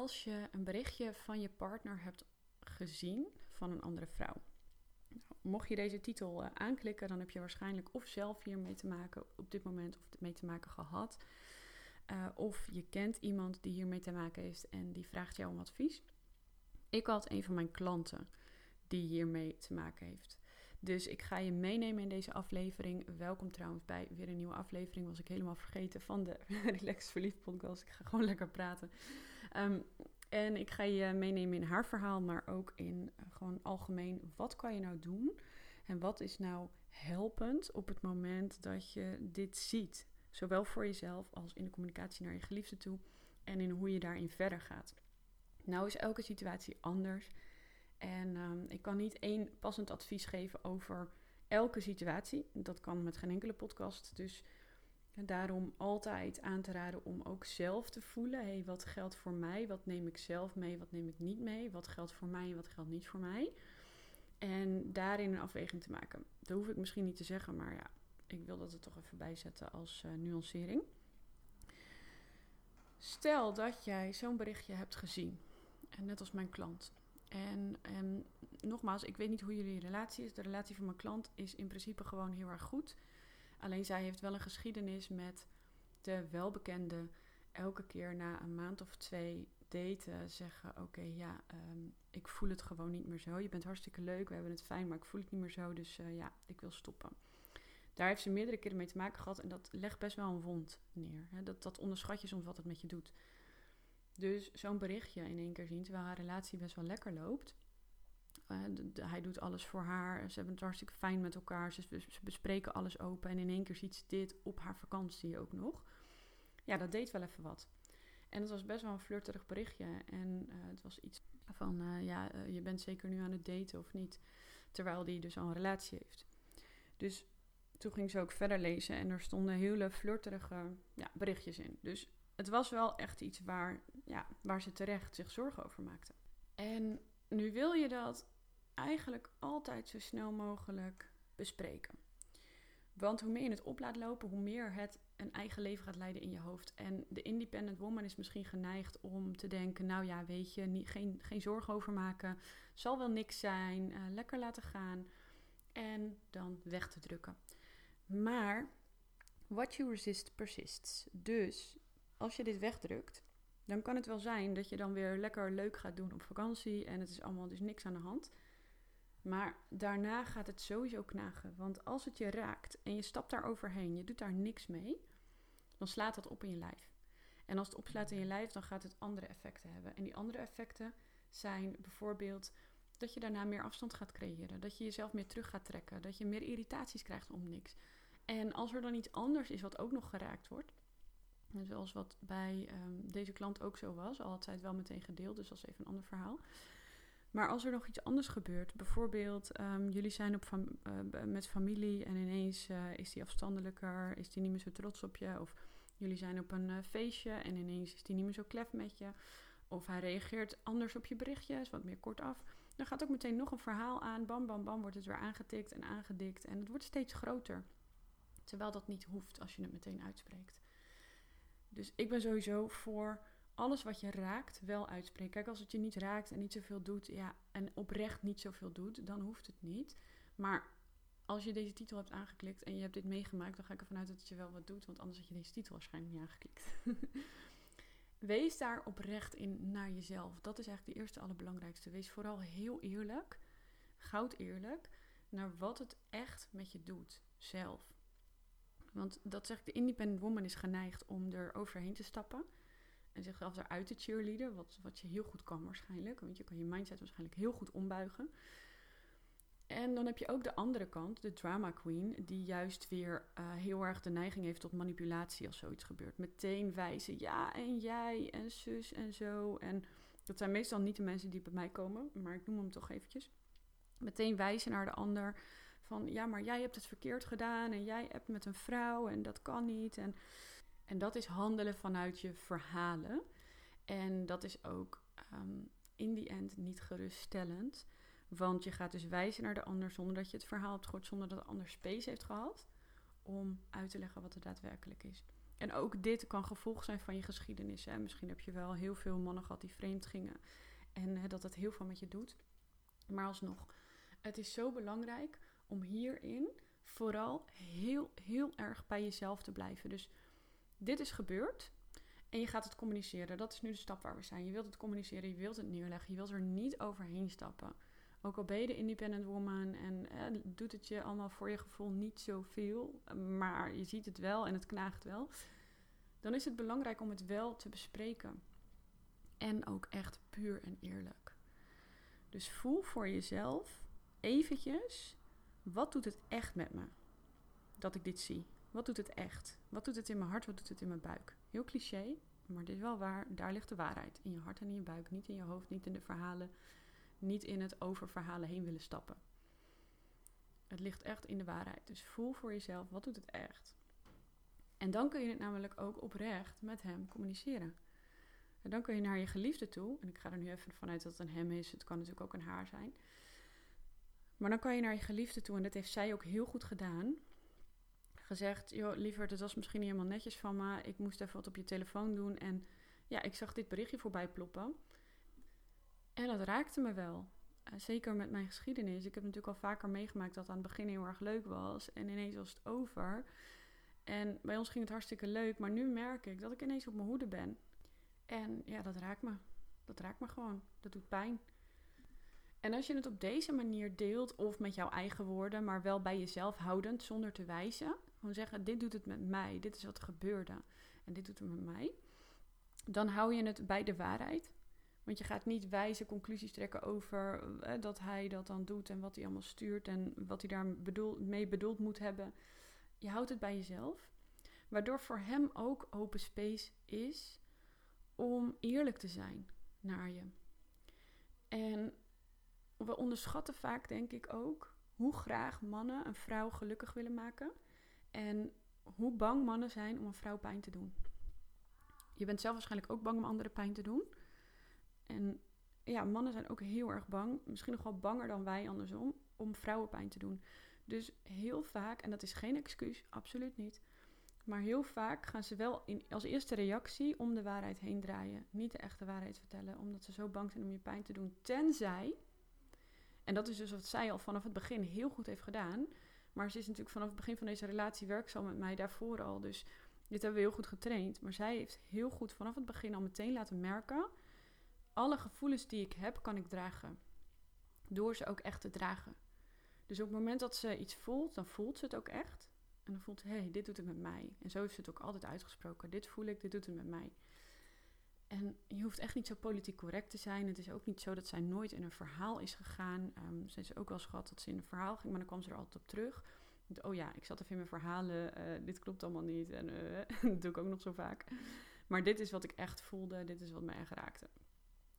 als je een berichtje van je partner hebt gezien van een andere vrouw. Nou, mocht je deze titel uh, aanklikken, dan heb je waarschijnlijk of zelf hiermee te maken op dit moment of mee te maken gehad. Uh, of je kent iemand die hiermee te maken heeft en die vraagt jou om advies. Ik had een van mijn klanten die hiermee te maken heeft. Dus ik ga je meenemen in deze aflevering. Welkom trouwens bij weer een nieuwe aflevering. Was ik helemaal vergeten van de Relax Verliefd podcast. Ik ga gewoon lekker praten. Um, en ik ga je meenemen in haar verhaal, maar ook in uh, gewoon algemeen. Wat kan je nou doen? En wat is nou helpend op het moment dat je dit ziet? Zowel voor jezelf als in de communicatie naar je geliefde toe. En in hoe je daarin verder gaat. Nou is elke situatie anders. En um, ik kan niet één passend advies geven over elke situatie. Dat kan met geen enkele podcast. Dus daarom altijd aan te raden om ook zelf te voelen: hey, wat geldt voor mij? Wat neem ik zelf mee? Wat neem ik niet mee? Wat geldt voor mij en wat geldt niet voor mij? En daarin een afweging te maken. Dat hoef ik misschien niet te zeggen, maar ja, ik wil dat er toch even bijzetten als uh, nuancering. Stel dat jij zo'n berichtje hebt gezien, en net als mijn klant. En, en nogmaals, ik weet niet hoe jullie relatie is. De relatie van mijn klant is in principe gewoon heel erg goed. Alleen zij heeft wel een geschiedenis met de welbekende elke keer na een maand of twee daten zeggen: Oké, ja, um, ik voel het gewoon niet meer zo. Je bent hartstikke leuk, we hebben het fijn, maar ik voel het niet meer zo. Dus uh, ja, ik wil stoppen. Daar heeft ze meerdere keren mee te maken gehad en dat legt best wel een wond neer. Dat, dat onderschat je soms wat het met je doet. Dus zo'n berichtje in één keer zien, terwijl haar relatie best wel lekker loopt. De, hij doet alles voor haar. Ze hebben het hartstikke fijn met elkaar. Ze, bespreken alles open. En in één keer ziet ze dit op haar vakantie ook nog. Ja, dat deed wel even wat. En het was best wel een flirterig berichtje. En uh, het was iets van, uh, ja, je bent zeker nu aan het daten of niet. Terwijl die dus al een relatie heeft. Dus toen ging ze ook verder lezen. En er stonden hele flirterige ja, berichtjes in. Dus het was wel echt iets waar, ja, waar ze terecht zich zorgen over maakte. En nu wil je dat eigenlijk altijd zo snel mogelijk bespreken. Want hoe meer je het op laat lopen, hoe meer het een eigen leven gaat leiden in je hoofd. En de independent woman is misschien geneigd om te denken: nou ja, weet je, geen, geen zorgen over maken. Zal wel niks zijn. Uh, lekker laten gaan. En dan weg te drukken. Maar what you resist persists. Dus als je dit wegdrukt, dan kan het wel zijn dat je dan weer lekker leuk gaat doen op vakantie en het is allemaal dus niks aan de hand. Maar daarna gaat het sowieso knagen. Want als het je raakt en je stapt daar overheen, je doet daar niks mee, dan slaat dat op in je lijf. En als het opslaat in je lijf, dan gaat het andere effecten hebben. En die andere effecten zijn bijvoorbeeld dat je daarna meer afstand gaat creëren. Dat je jezelf meer terug gaat trekken. Dat je meer irritaties krijgt om niks. En als er dan iets anders is wat ook nog geraakt wordt, Zoals wat bij um, deze klant ook zo was. Al had zij het wel meteen gedeeld, dus dat is even een ander verhaal. Maar als er nog iets anders gebeurt, bijvoorbeeld um, jullie zijn op uh, met familie en ineens uh, is die afstandelijker, is die niet meer zo trots op je. Of jullie zijn op een uh, feestje en ineens is die niet meer zo klef met je. Of hij reageert anders op je berichtjes, wat meer kortaf. Dan gaat ook meteen nog een verhaal aan. Bam, bam, bam, wordt het weer aangetikt en aangedikt. En het wordt steeds groter. Terwijl dat niet hoeft als je het meteen uitspreekt. Dus ik ben sowieso voor alles wat je raakt wel uitspreken. Kijk, als het je niet raakt en niet zoveel doet, ja, en oprecht niet zoveel doet, dan hoeft het niet. Maar als je deze titel hebt aangeklikt en je hebt dit meegemaakt, dan ga ik ervan uit dat het je wel wat doet, want anders had je deze titel waarschijnlijk niet aangeklikt. Wees daar oprecht in naar jezelf. Dat is eigenlijk de eerste allerbelangrijkste. Wees vooral heel eerlijk, goud eerlijk, naar wat het echt met je doet, zelf. Want dat zegt de independent woman is geneigd om er overheen te stappen. En zichzelf eruit te cheerleaden. Wat, wat je heel goed kan waarschijnlijk. Want je kan je mindset waarschijnlijk heel goed ombuigen. En dan heb je ook de andere kant, de drama queen, die juist weer uh, heel erg de neiging heeft tot manipulatie als zoiets gebeurt. Meteen wijzen, ja en jij en zus en zo. En dat zijn meestal niet de mensen die bij mij komen, maar ik noem hem toch eventjes. Meteen wijzen naar de ander van ja, maar jij hebt het verkeerd gedaan en jij hebt met een vrouw en dat kan niet. En, en dat is handelen vanuit je verhalen. En dat is ook um, in die end niet geruststellend. Want je gaat dus wijzen naar de ander zonder dat je het verhaal hebt gehoord, zonder dat de ander space heeft gehad om uit te leggen wat er daadwerkelijk is. En ook dit kan gevolg zijn van je geschiedenis. Hè. Misschien heb je wel heel veel mannen gehad die vreemd gingen. En hè, dat het heel veel met je doet. Maar alsnog, het is zo belangrijk om hierin vooral heel, heel erg bij jezelf te blijven. Dus dit is gebeurd en je gaat het communiceren. Dat is nu de stap waar we zijn. Je wilt het communiceren, je wilt het neerleggen, je wilt er niet overheen stappen. Ook al ben je de independent woman en eh, doet het je allemaal voor je gevoel niet zoveel, maar je ziet het wel en het knaagt wel, dan is het belangrijk om het wel te bespreken. En ook echt puur en eerlijk. Dus voel voor jezelf eventjes, wat doet het echt met me? Dat ik dit zie. Wat doet het echt? Wat doet het in mijn hart? Wat doet het in mijn buik? Heel cliché, maar dit is wel waar. Daar ligt de waarheid. In je hart en in je buik. Niet in je hoofd, niet in de verhalen. Niet in het over verhalen heen willen stappen. Het ligt echt in de waarheid. Dus voel voor jezelf, wat doet het echt? En dan kun je het namelijk ook oprecht met hem communiceren. En dan kun je naar je geliefde toe. En ik ga er nu even vanuit dat het een hem is. Het kan natuurlijk ook een haar zijn. Maar dan kan je naar je geliefde toe. En dat heeft zij ook heel goed gedaan. Gezegd, joh, liever, het was misschien niet helemaal netjes van me. Ik moest even wat op je telefoon doen. En ja, ik zag dit berichtje voorbij ploppen. En dat raakte me wel. Uh, zeker met mijn geschiedenis. Ik heb natuurlijk al vaker meegemaakt dat het aan het begin heel erg leuk was. En ineens was het over. En bij ons ging het hartstikke leuk. Maar nu merk ik dat ik ineens op mijn hoede ben. En ja, dat raakt me. Dat raakt me gewoon. Dat doet pijn. En als je het op deze manier deelt, of met jouw eigen woorden, maar wel bij jezelf houdend, zonder te wijzen. Gewoon zeggen: Dit doet het met mij, dit is wat gebeurde en dit doet het met mij. Dan hou je het bij de waarheid. Want je gaat niet wijze conclusies trekken over eh, dat hij dat dan doet en wat hij allemaal stuurt en wat hij daar bedoel, bedoeld moet hebben. Je houdt het bij jezelf. Waardoor voor hem ook open space is om eerlijk te zijn naar je. En we onderschatten vaak, denk ik ook, hoe graag mannen een vrouw gelukkig willen maken. En hoe bang mannen zijn om een vrouw pijn te doen. Je bent zelf waarschijnlijk ook bang om anderen pijn te doen. En ja, mannen zijn ook heel erg bang, misschien nog wel banger dan wij andersom, om vrouwen pijn te doen. Dus heel vaak, en dat is geen excuus, absoluut niet. Maar heel vaak gaan ze wel in, als eerste reactie om de waarheid heen draaien. Niet de echte waarheid vertellen, omdat ze zo bang zijn om je pijn te doen. Tenzij, en dat is dus wat zij al vanaf het begin heel goed heeft gedaan. Maar ze is natuurlijk vanaf het begin van deze relatie werkzaam met mij daarvoor al. Dus dit hebben we heel goed getraind. Maar zij heeft heel goed vanaf het begin al meteen laten merken. Alle gevoelens die ik heb, kan ik dragen. Door ze ook echt te dragen. Dus op het moment dat ze iets voelt, dan voelt ze het ook echt. En dan voelt ze, hé, hey, dit doet het met mij. En zo heeft ze het ook altijd uitgesproken. Dit voel ik, dit doet het met mij. En je hoeft echt niet zo politiek correct te zijn. Het is ook niet zo dat zij nooit in een verhaal is gegaan. Um, ze heeft ook wel eens gehad dat ze in een verhaal ging, maar dan kwam ze er altijd op terug. Oh ja, ik zat even in mijn verhalen, uh, dit klopt allemaal niet. En uh, dat doe ik ook nog zo vaak. Maar dit is wat ik echt voelde, dit is wat mij echt raakte.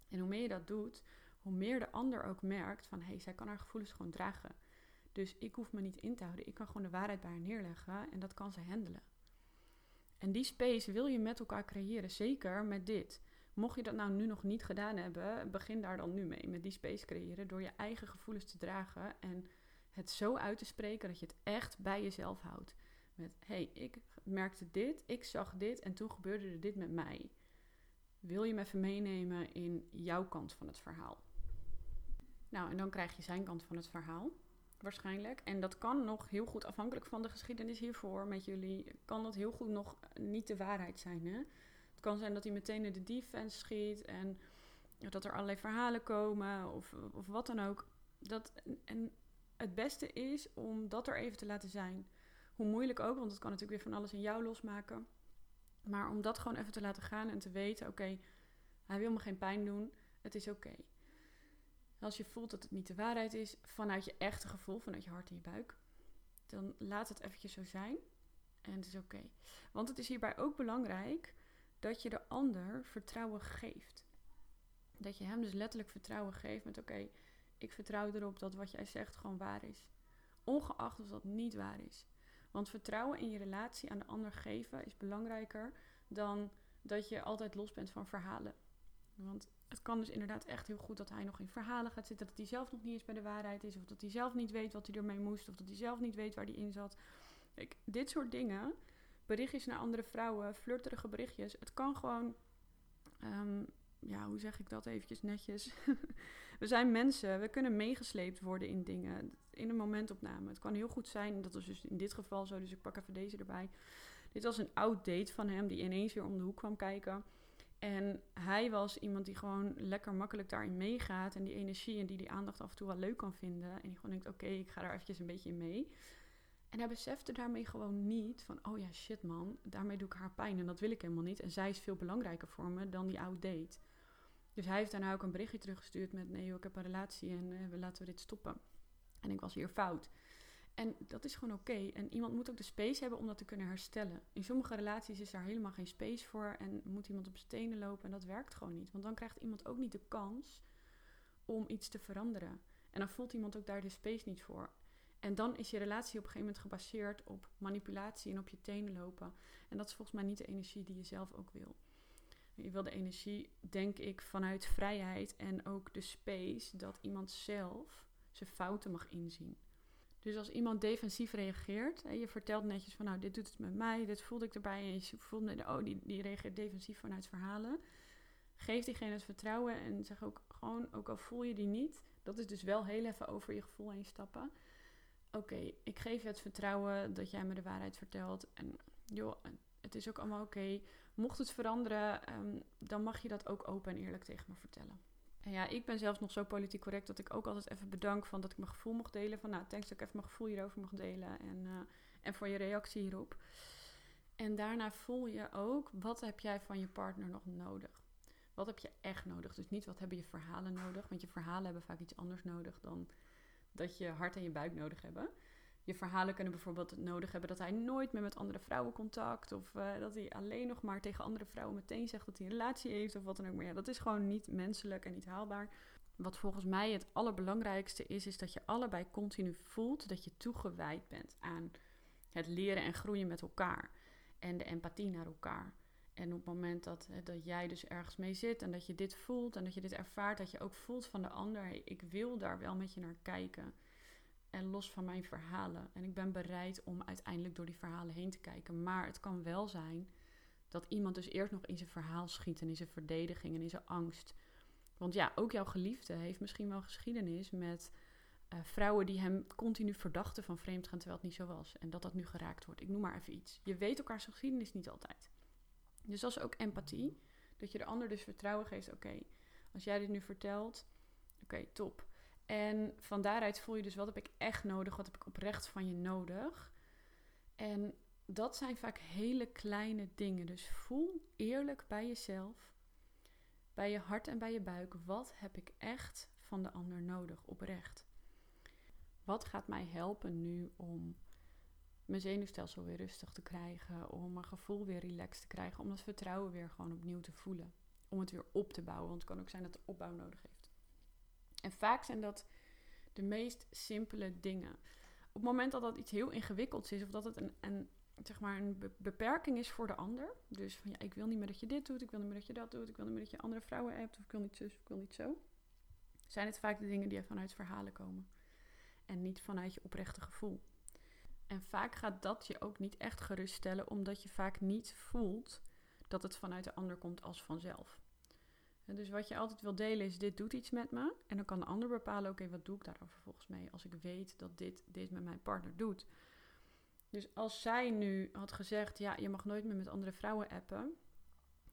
En hoe meer je dat doet, hoe meer de ander ook merkt van... hé, hey, zij kan haar gevoelens gewoon dragen. Dus ik hoef me niet in te houden. Ik kan gewoon de waarheid bij haar neerleggen en dat kan ze handelen. En die space wil je met elkaar creëren, zeker met dit. Mocht je dat nou nu nog niet gedaan hebben, begin daar dan nu mee. Met die space creëren door je eigen gevoelens te dragen en het zo uit te spreken dat je het echt bij jezelf houdt. Met hé, hey, ik merkte dit, ik zag dit en toen gebeurde er dit met mij. Wil je me even meenemen in jouw kant van het verhaal? Nou, en dan krijg je zijn kant van het verhaal waarschijnlijk. En dat kan nog heel goed, afhankelijk van de geschiedenis hiervoor met jullie, kan dat heel goed nog niet de waarheid zijn. Hè? Het kan zijn dat hij meteen in de defense schiet en dat er allerlei verhalen komen of, of wat dan ook. Dat, en het beste is om dat er even te laten zijn. Hoe moeilijk ook, want het kan natuurlijk weer van alles in jou losmaken. Maar om dat gewoon even te laten gaan en te weten: oké, hij wil me geen pijn doen, het is oké. Als je voelt dat het niet de waarheid is, vanuit je echte gevoel, vanuit je hart en je buik, dan laat het eventjes zo zijn. En het is oké. Want het is hierbij ook belangrijk dat je de ander vertrouwen geeft. Dat je hem dus letterlijk vertrouwen geeft met oké, ik vertrouw erop dat wat jij zegt gewoon waar is. Ongeacht of dat niet waar is. Want vertrouwen in je relatie aan de ander geven is belangrijker dan dat je altijd los bent van verhalen. Want het kan dus inderdaad echt heel goed dat hij nog in verhalen gaat zitten. Dat hij zelf nog niet eens bij de waarheid is. Of dat hij zelf niet weet wat hij ermee moest. Of dat hij zelf niet weet waar hij in zat. dit soort dingen berichtjes naar andere vrouwen, flirterige berichtjes. Het kan gewoon, ehm, ja, hoe zeg ik dat eventjes netjes? we zijn mensen, we kunnen meegesleept worden in dingen, in een momentopname. Het kan heel goed zijn, dat is dus in dit geval zo, dus ik pak even deze erbij. Dit was een oud date van hem die ineens weer om de hoek kwam kijken. En hij was iemand die gewoon lekker makkelijk daarin meegaat. En die energie en die die aandacht af en toe wel leuk kan vinden. En die gewoon denkt, oké, ik ga daar eventjes een beetje in mee. En hij besefte daarmee gewoon niet van, oh ja, shit man, daarmee doe ik haar pijn en dat wil ik helemaal niet. En zij is veel belangrijker voor me dan die oud date. Dus hij heeft daarna ook een berichtje teruggestuurd met, nee ik heb een relatie en uh, laten we dit stoppen. En ik was hier fout. En dat is gewoon oké. En iemand moet ook de space hebben om dat te kunnen herstellen. In sommige relaties is daar helemaal geen space voor en moet iemand op zijn tenen lopen en dat werkt gewoon niet. Want dan krijgt iemand ook niet de kans om iets te veranderen. En dan voelt iemand ook daar de space niet voor. En dan is je relatie op een gegeven moment gebaseerd op manipulatie en op je tenen lopen. En dat is volgens mij niet de energie die je zelf ook wil. Je wil de energie, denk ik, vanuit vrijheid en ook de space dat iemand zelf zijn fouten mag inzien. Dus als iemand defensief reageert, en je vertelt netjes van nou, dit doet het met mij, dit voelde ik erbij, en je voelt, oh, die, die reageert defensief vanuit verhalen. Geef diegene het vertrouwen en zeg ook gewoon, ook al voel je die niet, dat is dus wel heel even over je gevoel heen stappen. Oké, ik geef je het vertrouwen dat jij me de waarheid vertelt. En joh, het is ook allemaal oké. Mocht het veranderen, ehm, dan mag je dat ook open en eerlijk tegen me vertellen. En ja, ik ben zelfs nog zo politiek correct dat ik ook altijd even bedank van dat ik mijn gevoel mocht delen. Van nou, thanks dat ik even mijn gevoel hierover mag delen. En, uh, en voor je reactie hierop. En daarna voel je ook, wat heb jij van je partner nog nodig? Wat heb je echt nodig? Dus niet wat hebben je verhalen nodig. Want je verhalen hebben vaak iets anders nodig dan dat je hart en je buik nodig hebben je verhalen kunnen bijvoorbeeld nodig hebben dat hij nooit meer met andere vrouwen contact. Of uh, dat hij alleen nog maar tegen andere vrouwen meteen zegt dat hij een relatie heeft of wat dan ook. Maar dat is gewoon niet menselijk en niet haalbaar. Wat volgens mij het allerbelangrijkste is, is dat je allebei continu voelt dat je toegewijd bent aan het leren en groeien met elkaar. En de empathie naar elkaar. En op het moment dat, dat jij dus ergens mee zit en dat je dit voelt en dat je dit ervaart, dat je ook voelt van de ander, ik wil daar wel met je naar kijken en los van mijn verhalen. En ik ben bereid om uiteindelijk door die verhalen heen te kijken. Maar het kan wel zijn dat iemand dus eerst nog in zijn verhaal schiet en in zijn verdediging en in zijn angst. Want ja, ook jouw geliefde heeft misschien wel geschiedenis met uh, vrouwen die hem continu verdachten van vreemdgaan terwijl het niet zo was. En dat dat nu geraakt wordt. Ik noem maar even iets. Je weet elkaars geschiedenis niet altijd. Dus dat is ook empathie. Dat je de ander dus vertrouwen geeft. Oké, als jij dit nu vertelt, oké, top. En van daaruit voel je dus wat heb ik echt nodig, wat heb ik oprecht van je nodig. En dat zijn vaak hele kleine dingen. Dus voel eerlijk bij jezelf, bij je hart en bij je buik. Wat heb ik echt van de ander nodig, oprecht? Wat gaat mij helpen nu om mijn zenuwstelsel weer rustig te krijgen, om mijn gevoel weer relaxed te krijgen, om dat vertrouwen weer gewoon opnieuw te voelen, om het weer op te bouwen, want het kan ook zijn dat de opbouw nodig heeft. En vaak zijn dat de meest simpele dingen. Op het moment dat dat iets heel ingewikkelds is, of dat het een, zeg maar een beperking is voor de ander. Dus van ja, ik wil niet meer dat je dit doet, ik wil niet meer dat je dat doet, ik wil niet meer dat je andere vrouwen hebt, of ik wil niet zus, ik wil niet zo. Zijn het vaak de dingen die vanuit verhalen komen. En niet vanuit je oprechte gevoel. En vaak gaat dat je ook niet echt geruststellen, omdat je vaak niet voelt dat het vanuit de ander komt als vanzelf. Dus wat je altijd wil delen is, dit doet iets met me. En dan kan de ander bepalen, oké, wat doe ik daarover volgens mij? Als ik weet dat dit, dit met mijn partner doet. Dus als zij nu had gezegd, ja, je mag nooit meer met andere vrouwen appen.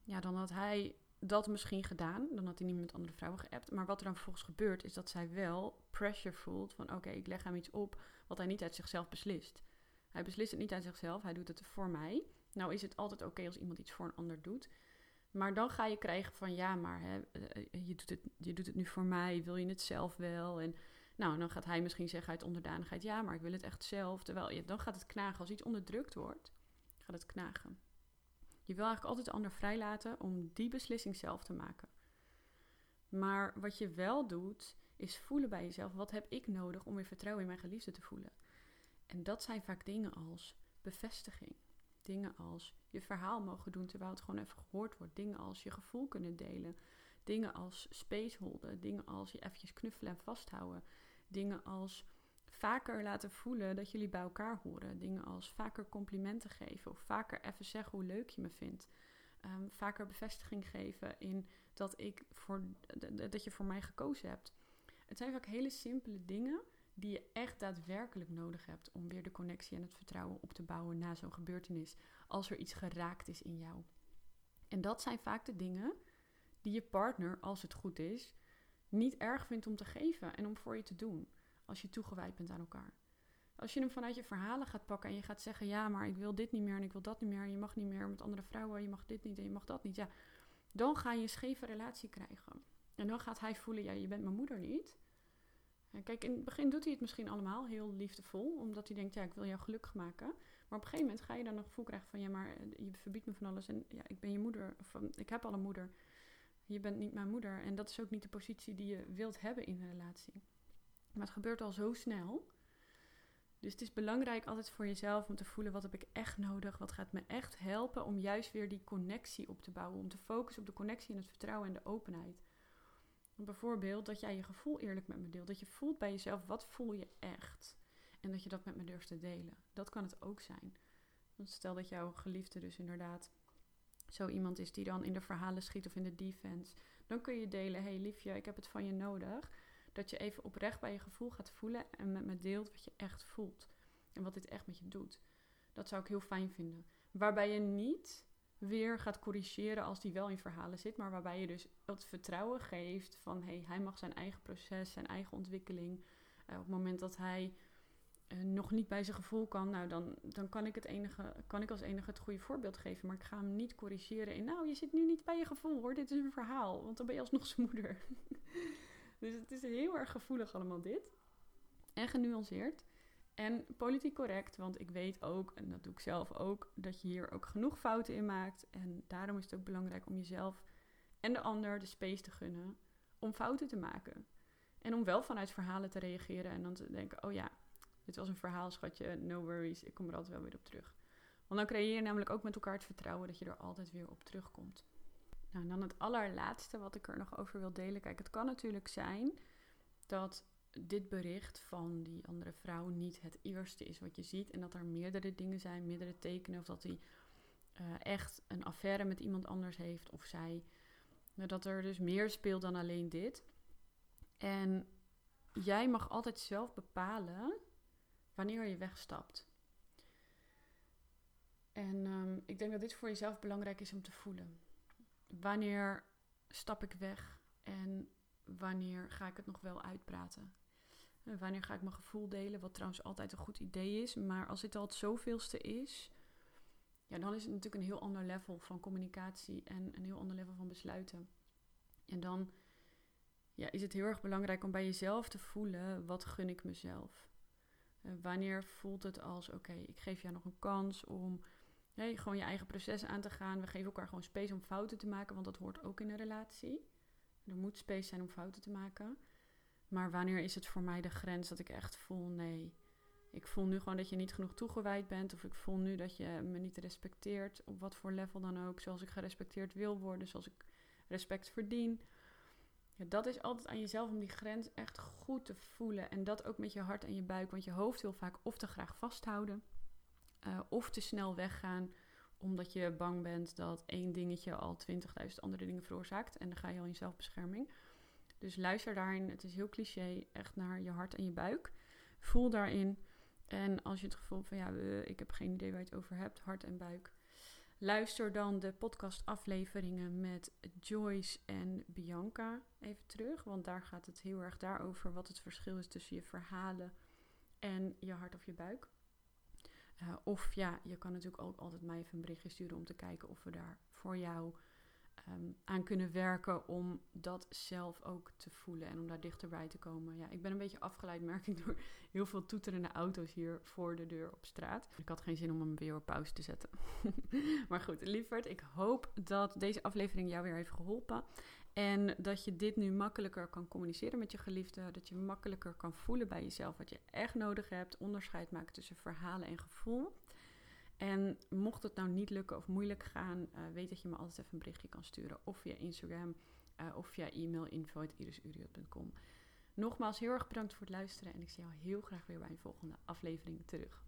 Ja, dan had hij dat misschien gedaan. Dan had hij niet met andere vrouwen geappt. Maar wat er dan vervolgens gebeurt, is dat zij wel pressure voelt van, oké, ik leg hem iets op wat hij niet uit zichzelf beslist. Hij beslist het niet uit zichzelf, hij doet het voor mij. Nou is het altijd oké als iemand iets voor een ander doet. Maar dan ga je krijgen van ja, maar hè, eh, je, doet het, je doet het nu voor mij, wil je het zelf wel? En nou, dan gaat hij misschien zeggen uit onderdanigheid, ja, maar ik wil het echt zelf. Terwijl je, dan gaat het knagen. Als iets onderdrukt wordt, gaat het knagen. Je wil eigenlijk altijd de ander vrijlaten om die beslissing zelf te maken. Maar wat je wel doet, is voelen bij jezelf, wat heb ik nodig om weer vertrouwen in mijn geliefde te voelen? En dat zijn vaak dingen als bevestiging. Dingen als je verhaal mogen doen terwijl het gewoon even gehoord wordt. Dingen als je gevoel kunnen delen. Dingen als space holden. Dingen als je eventjes knuffelen en vasthouden. Dingen als vaker laten voelen dat jullie bij elkaar horen. Dingen als vaker complimenten geven of vaker even zeggen hoe leuk je me vindt. Ehm, vaker bevestiging geven in dat, ik voor, dat je voor mij gekozen hebt. Het zijn vaak hele simpele dingen die je echt daadwerkelijk nodig hebt om weer de connectie en het vertrouwen op te bouwen na zo'n gebeurtenis. Als er iets geraakt is in jou. En dat zijn vaak de dingen die je partner, als het goed is, niet erg vindt om te geven en om voor je te doen. Als je toegewijd bent aan elkaar. Als je hem vanuit je verhalen gaat pakken en je gaat zeggen: Ja, maar ik wil dit niet meer en ik wil dat niet meer. En je mag niet meer met andere vrouwen, je mag dit niet en je mag dat niet. Ja, dan ga je een scheve relatie krijgen. En dan gaat hij voelen: Ja, je bent mijn moeder niet. Kijk, in het begin doet hij het misschien allemaal heel liefdevol, omdat hij denkt: Ja, ik wil jou gelukkig maken. Maar op een gegeven moment ga je dan nog gevoel krijgen van: Ja, maar eh, je verbiedt me van alles en ja, ik ben je moeder. Of ik heb al een moeder. Je bent niet mijn moeder. En dat is ook niet de positie die je wilt hebben in een relatie. Maar het gebeurt al zo snel. Dus het is belangrijk altijd voor jezelf om te voelen wat heb ik echt nodig, wat gaat me echt helpen om juist weer die connectie op te bouwen, om te focussen op de connectie en het vertrouwen en de openheid. Bijvoorbeeld dat jij je gevoel eerlijk met me deelt, dat je voelt bij jezelf wat voel je echt en dat je dat met me durft te delen. Dat kan het ook zijn. Want stel dat jouw geliefde dus inderdaad zo iemand is die dan in de verhalen schiet of in de defense, dan kun je delen: hey liefje, ik heb het van je nodig dat je even oprecht bij je gevoel gaat voelen en met me deelt wat je echt voelt. En wat dit echt met je doet. Dat zou ik heel fijn vinden. Waarbij je niet weer gaat corrigeren als die wel in verhalen zit, maar waarbij je dus het vertrouwen geeft van hey, hij mag zijn eigen proces, zijn eigen ontwikkeling. Uh, op het moment dat hij uh, nog niet bij zijn gevoel kan, nou dan, dan kan, ik het enige, kan ik als enige het goede voorbeeld geven. Maar ik ga hem niet corrigeren in, nou je zit nu niet bij je gevoel hoor, dit is een verhaal, want dan ben je alsnog zijn moeder. Dus het is heel erg gevoelig allemaal dit. En genuanceerd. En politiek correct, want ik weet ook, en dat doe ik zelf ook, dat je hier ook genoeg fouten in maakt. En daarom is het ook belangrijk om jezelf en de ander de space te gunnen om fouten te maken. En om wel vanuit verhalen te reageren en dan te denken: oh ja, dit was een verhaal, schatje, no worries, ik kom er altijd wel weer op terug. Want dan creëer je namelijk ook met elkaar het vertrouwen dat je er altijd weer op terugkomt. Nou, en dan het allerlaatste wat ik er nog over wil delen. Kijk, het kan natuurlijk zijn dat dit bericht van die andere vrouw niet het eerste is wat je ziet. En dat er meerdere dingen zijn, meerdere tekenen. Of dat hij uh, echt een affaire met iemand anders heeft. Of zij. Dat er dus meer speelt dan alleen dit. En jij mag altijd zelf bepalen wanneer je wegstapt. En um, ik denk dat dit voor jezelf belangrijk is om te voelen wanneer stap ik weg en wanneer ga ik het nog wel uitpraten? En wanneer ga ik mijn gevoel delen, wat trouwens altijd een goed idee is. Maar als dit al het zoveelste is, ja, dan is het natuurlijk een heel ander level van communicatie en een heel ander level van besluiten. En dan ja, is het heel erg belangrijk om bij jezelf te voelen, wat gun ik mezelf? Uh, wanneer voelt het als, oké, ik geef jou nog een kans om gewoon je eigen proces aan te gaan. We geven elkaar gewoon space om fouten te maken, want dat hoort ook in een relatie. Er moet space zijn om fouten te maken. Maar wanneer is het voor mij de grens dat ik echt voel, nee, ik voel nu gewoon dat je niet genoeg toegewijd bent. Of ik voel nu dat je me niet respecteert, op wat voor level dan ook. Zoals ik gerespecteerd wil worden, zoals ik respect verdien. Ja, dat is altijd aan jezelf om die grens echt goed te voelen. En dat ook met je hart en je buik. Want je hoofd wil vaak of te graag vasthouden uh, of te snel weggaan omdat je bang bent dat één dingetje al 20.000 andere dingen veroorzaakt. En dan ga je al in zelfbescherming. Dus luister daarin, het is heel cliché, echt naar je hart en je buik. Voel daarin. En als je het gevoel van ja, ik heb geen idee waar je het over hebt, hart en buik. Luister dan de podcastafleveringen met Joyce en Bianca even terug. Want daar gaat het heel erg daarover wat het verschil is tussen je verhalen en je hart of je buik. Uh, of ja, je kan natuurlijk ook altijd mij even een berichtje sturen om te kijken of we daar voor jou um, aan kunnen werken om dat zelf ook te voelen en om daar dichterbij te komen. Ja, ik ben een beetje afgeleid, merk ik, door heel veel toeterende auto's hier voor de deur op straat. Ik had geen zin om hem weer op pauze te zetten. maar goed, lieverd, ik hoop dat deze aflevering jou weer heeft geholpen. En dat je dit nu makkelijker kan communiceren met je geliefde. Dat je makkelijker kan voelen bij jezelf wat je echt nodig hebt. Onderscheid maken tussen verhalen en gevoel. En mocht het nou niet lukken of moeilijk gaan, uh, weet dat je me altijd even een berichtje kan sturen. Of via Instagram uh, of via e-mail info.irisuriot.com. Nogmaals heel erg bedankt voor het luisteren en ik zie jou heel graag weer bij een volgende aflevering terug.